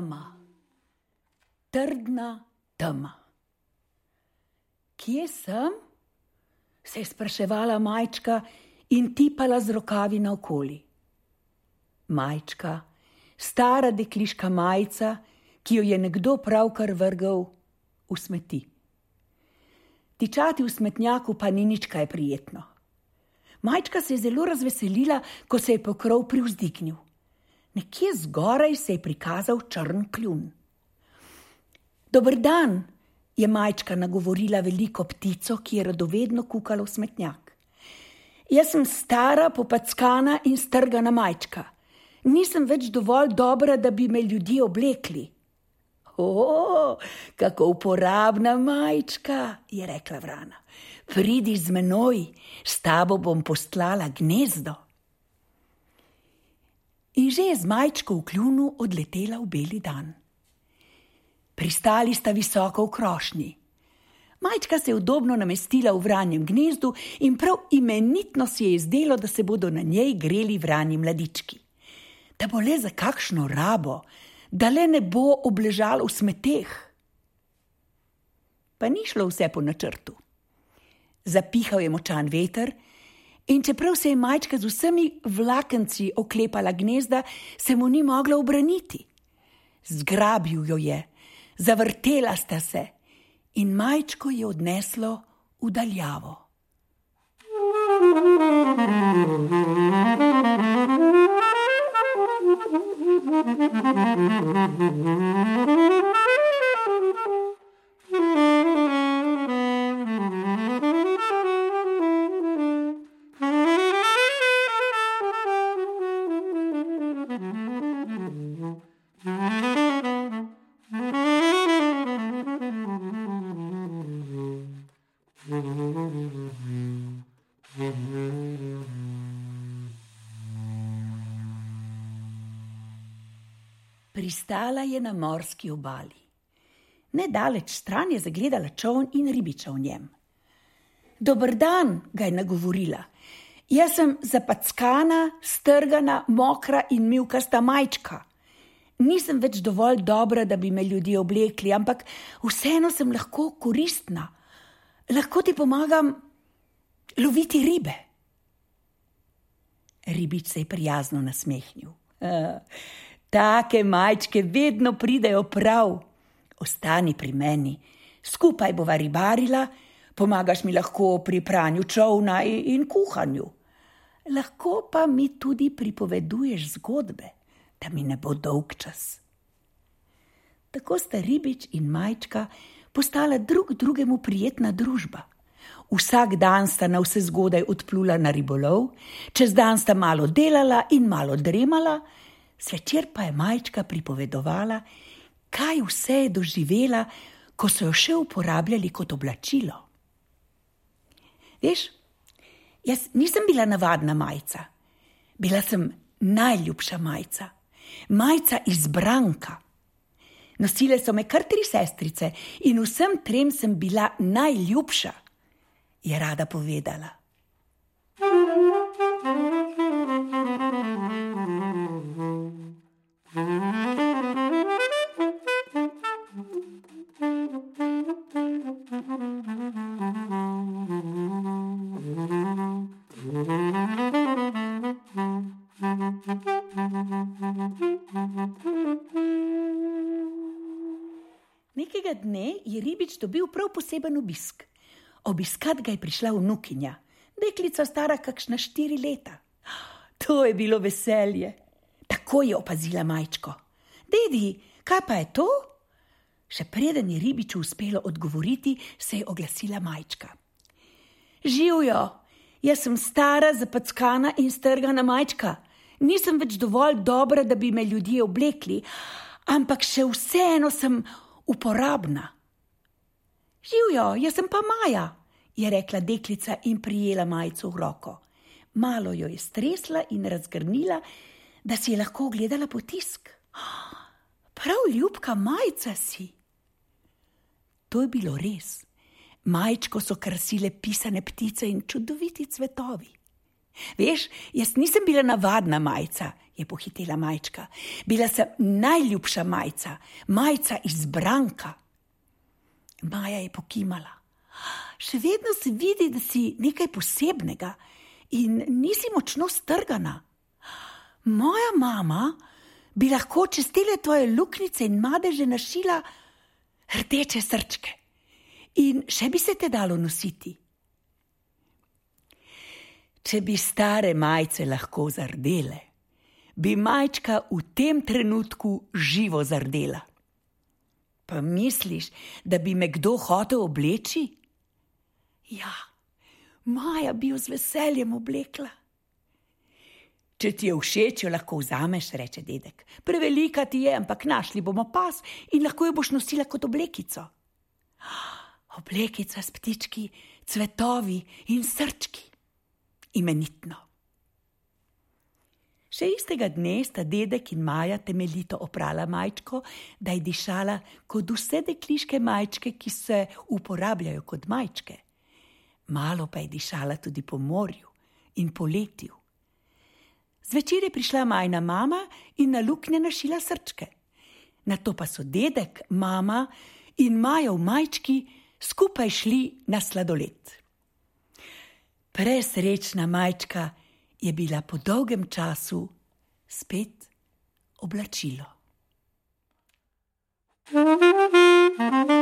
tema, trdna tema. Kje sem? se je spraševala majčka in tipala z rokavi naokoli. Majčka, stara dekliška majica, ki jo je nekdo pravkar vrgel v smeti. Tičati v smetnjaku pa ni nič kaj prijetno. Majčka se je zelo razveselila, ko se je pokrov privzdignil. Nekje zgoraj se je prikazal črn kljun. Dobr dan, je majčka nagovorila veliko ptico, ki je radovedno kukala v smetnjak. Jaz sem stara, popackana in strgana majčka. Nisem več dovolj dobra, da bi me ljudje oblekli. O, kako uporabna majčka, je rekla vrana. Pridi z menoj, s tabo bom postlala gnezdo. In že je z majčko v kljunu odletela v beli dan. Pristali sta visoko v krošnji. Majčka se je udobno namestila v vranjem gnezdu in prav imenitno si je zdelo, da se bodo na njej greli vrani mladički. Da bo le za kakšno rabo, da le ne bo obležal v smeteh. Pa ni šlo vse po načrtu. Zapihal je močan veter, in čeprav se je majčka z vsemi vlakenci oklepala gnezda, se mu ni mogla obraniti. Zgrabil jo je, zavrtela sta se in majčko je odneslo v daljavo. Pristala je na morski obali. Nedaleč stran je zagledala čovn in ribiča v njem. Dobr dan, ga je nagovorila. Jaz sem zapackana, strgana, mokra in milkasta majčka. Nisem več dovolj dobra, da bi me ljudje oblekli, ampak vseeno sem lahko koristna. Lahko ti pomagam loviti ribe. Ribič se je prijazno nasmehnil. Take majčke vedno pridejo prav. Ostani pri meni, skupaj bova ribarila, pomagaš mi lahko pri pranju čovna in kuhanju. Lahko pa mi tudi pripoveduješ zgodbe, da mi ne bo dolg čas. Tako sta ribič in majčka postala drug drugemu prijetna družba. Vsak dan sta na vse zgodaj odplula na ribolov, čez dan sta malo delala in malo dremala, Svečer pa je majčka pripovedovala, kaj vse je doživela, ko so jo še uporabljali kot oblačilo. Veš, jaz nisem bila navadna majica, bila sem najljubša majica, majica izbranka. Nosile so me kar tri sestrice in vsem trem sem bila najljubša, je rada povedala. Nekega dne je ribič dobil prav poseben obisk. Obiskat ga je prišla vnukinja, deklica stara kakšna štiri leta. To je bilo veselje. Tako je opazila majčko. Dedi, kaj pa je to? Še preden je ribiču uspelo odgovoriti, se je oglasila majčka. Živijo, jaz sem stara, zapackana in strgana majčka. Nisem več dovolj dobra, da bi me ljudje oblekli, ampak še vseeno sem uporabna. Živijo, jaz sem pa Maja, je rekla deklica in prijela majico v roko. Malo jo je stresla in razgrnila, da si je lahko ogledala potisk. Prav ljubka majica si. To je bilo res. Majčko so krasile pisane ptice in čudoviti cvetovi. Veš, jaz nisem bila navadna majica, je pohitela majčka. Bila sem najljubša majca, majca iz branka. Maja je pokimala. Še vedno se vidi, da si nekaj posebnega in nisi močno strgana. Moja mama bi lahko čez tele tvoje luknjice in madeže našila rdeče srčke in še bi se te dalo nositi. Če bi stare majice lahko zardele, bi majčka v tem trenutku živo zardela. Pa misliš, da bi me kdo hotel obleči? Ja, Maja bi jo z veseljem oblekla. Če ti je všeč, jo lahko vzameš, reče dedek. Prevelika ti je, ampak našli bomo pas in lahko jo boš nosila kot oblekico. Oblekica s ptički, cvetovi in srčki imenitno. Še istega dne sta dedek in Maja temeljito oprala majčko, da je dišala kot vse dekliške majčke, ki se uporabljajo kot majčke. Malo pa je dišala tudi po morju in poletju. Zvečer je prišla majna mama in na luknje našila srčke. Na to pa so dedek, mama in Maja v majčki skupaj šli na sladoled. Presrečna majčka je bila po dolgem času spet oblačilo. Thank you.